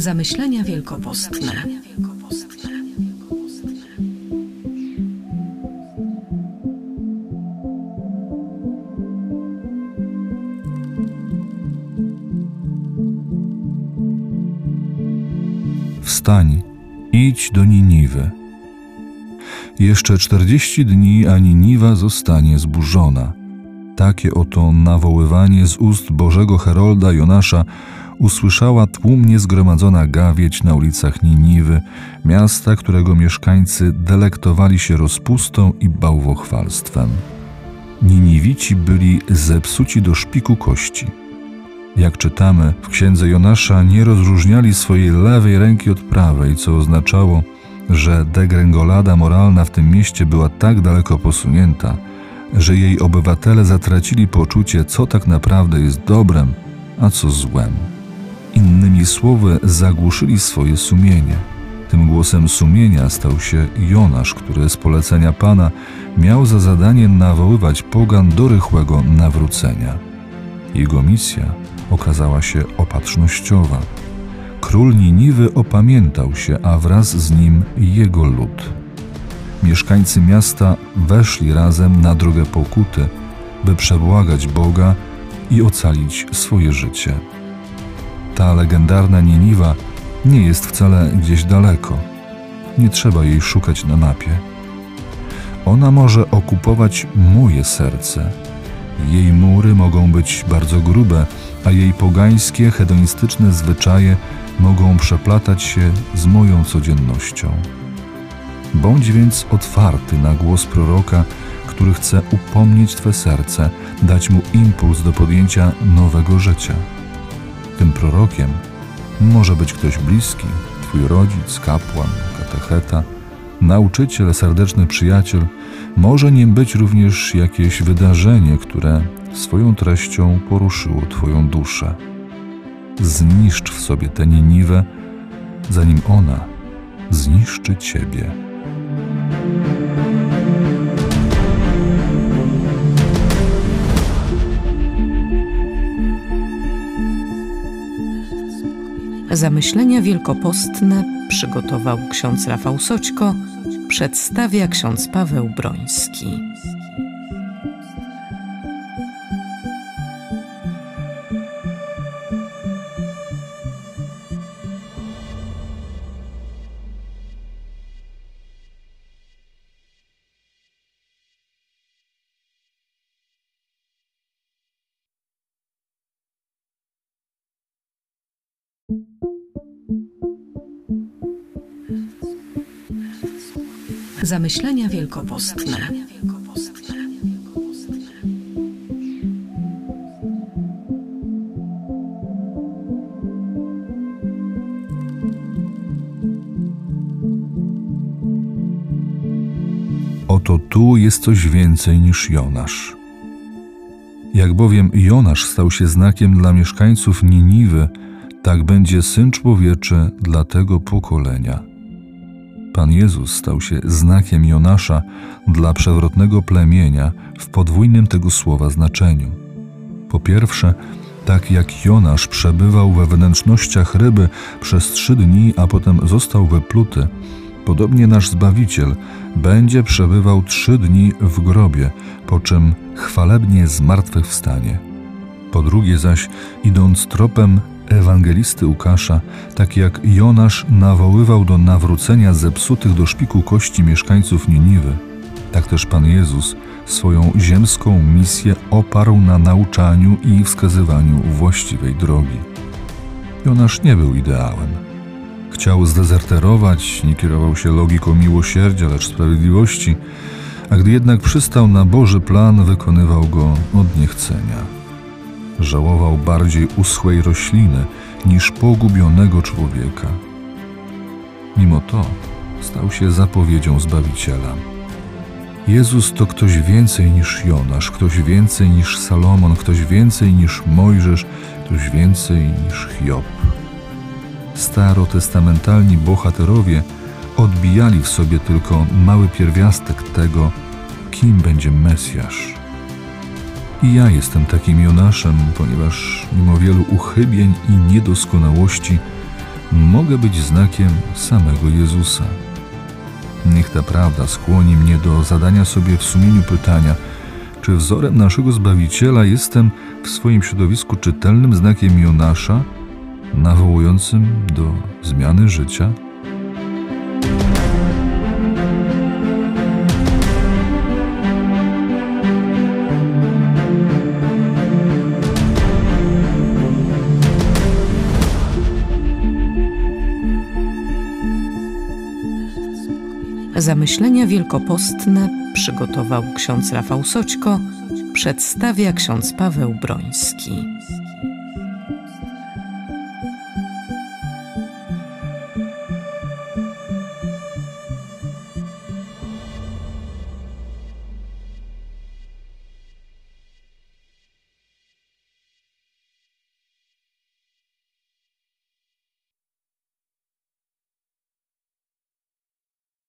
Zamyślenia wielkopostne. Wstań, idź do Niniwy. Jeszcze czterdzieści dni, a Niniwa zostanie zburzona. Takie oto nawoływanie z ust Bożego Herolda Jonasza usłyszała tłumnie zgromadzona gawieć na ulicach Niniwy, miasta, którego mieszkańcy delektowali się rozpustą i bałwochwalstwem. Niniwici byli zepsuci do szpiku kości. Jak czytamy w księdze Jonasza, nie rozróżniali swojej lewej ręki od prawej, co oznaczało, że degrengolada moralna w tym mieście była tak daleko posunięta, że jej obywatele zatracili poczucie, co tak naprawdę jest dobrem, a co złem. Innymi słowy, zagłuszyli swoje sumienie. Tym głosem sumienia stał się Jonasz, który z polecenia Pana miał za zadanie nawoływać pogan do rychłego nawrócenia. Jego misja okazała się opatrznościowa. Król Niniwy opamiętał się, a wraz z nim jego lud. Mieszkańcy miasta weszli razem na drogę pokuty, by przebłagać Boga i ocalić swoje życie. Ta legendarna Niniwa nie jest wcale gdzieś daleko. Nie trzeba jej szukać na mapie. Ona może okupować moje serce. Jej mury mogą być bardzo grube, a jej pogańskie, hedonistyczne zwyczaje mogą przeplatać się z moją codziennością. Bądź więc otwarty na głos proroka, który chce upomnieć Twe serce, dać mu impuls do podjęcia nowego życia. Tym prorokiem może być ktoś bliski, Twój rodzic, kapłan, katecheta, nauczyciel, serdeczny przyjaciel. Może nim być również jakieś wydarzenie, które swoją treścią poruszyło Twoją duszę. Zniszcz w sobie tę Niniwę, zanim ona zniszczy Ciebie. Zamyślenia wielkopostne przygotował ksiądz Rafał Soćko, przedstawia ksiądz Paweł Broński. Zamyślenia wielkopostne. Oto tu jest coś więcej niż Jonasz. Jak bowiem Jonasz stał się znakiem dla mieszkańców Niniwy, tak będzie Syn Człowieczy dla tego pokolenia. Pan Jezus stał się znakiem Jonasza dla przewrotnego plemienia w podwójnym tego słowa znaczeniu. Po pierwsze, tak jak Jonasz przebywał we wnętrznościach ryby przez trzy dni, a potem został wypluty, podobnie nasz Zbawiciel będzie przebywał trzy dni w grobie, po czym chwalebnie zmartwychwstanie. Po drugie zaś, idąc tropem ewangelisty Łukasza, tak jak Jonasz nawoływał do nawrócenia zepsutych do szpiku kości mieszkańców Niniwy, tak też Pan Jezus swoją ziemską misję oparł na nauczaniu i wskazywaniu właściwej drogi. Jonasz nie był ideałem. Chciał zdezerterować, nie kierował się logiką miłosierdzia, lecz sprawiedliwości, a gdy jednak przystał na Boży plan, wykonywał go od niechcenia żałował bardziej uschłej rośliny niż pogubionego człowieka. Mimo to stał się zapowiedzią Zbawiciela. Jezus to ktoś więcej niż Jonasz, ktoś więcej niż Salomon, ktoś więcej niż Mojżesz, ktoś więcej niż Hiob. Starotestamentalni bohaterowie odbijali w sobie tylko mały pierwiastek tego, kim będzie Mesjasz. I ja jestem takim Jonaszem, ponieważ mimo wielu uchybień i niedoskonałości mogę być znakiem samego Jezusa. Niech ta prawda skłoni mnie do zadania sobie w sumieniu pytania, czy wzorem naszego Zbawiciela jestem w swoim środowisku czytelnym znakiem Jonasza, nawołującym do zmiany życia? Zamyślenia wielkopostne przygotował ksiądz Rafał Soćko, przedstawia ksiądz Paweł Broński.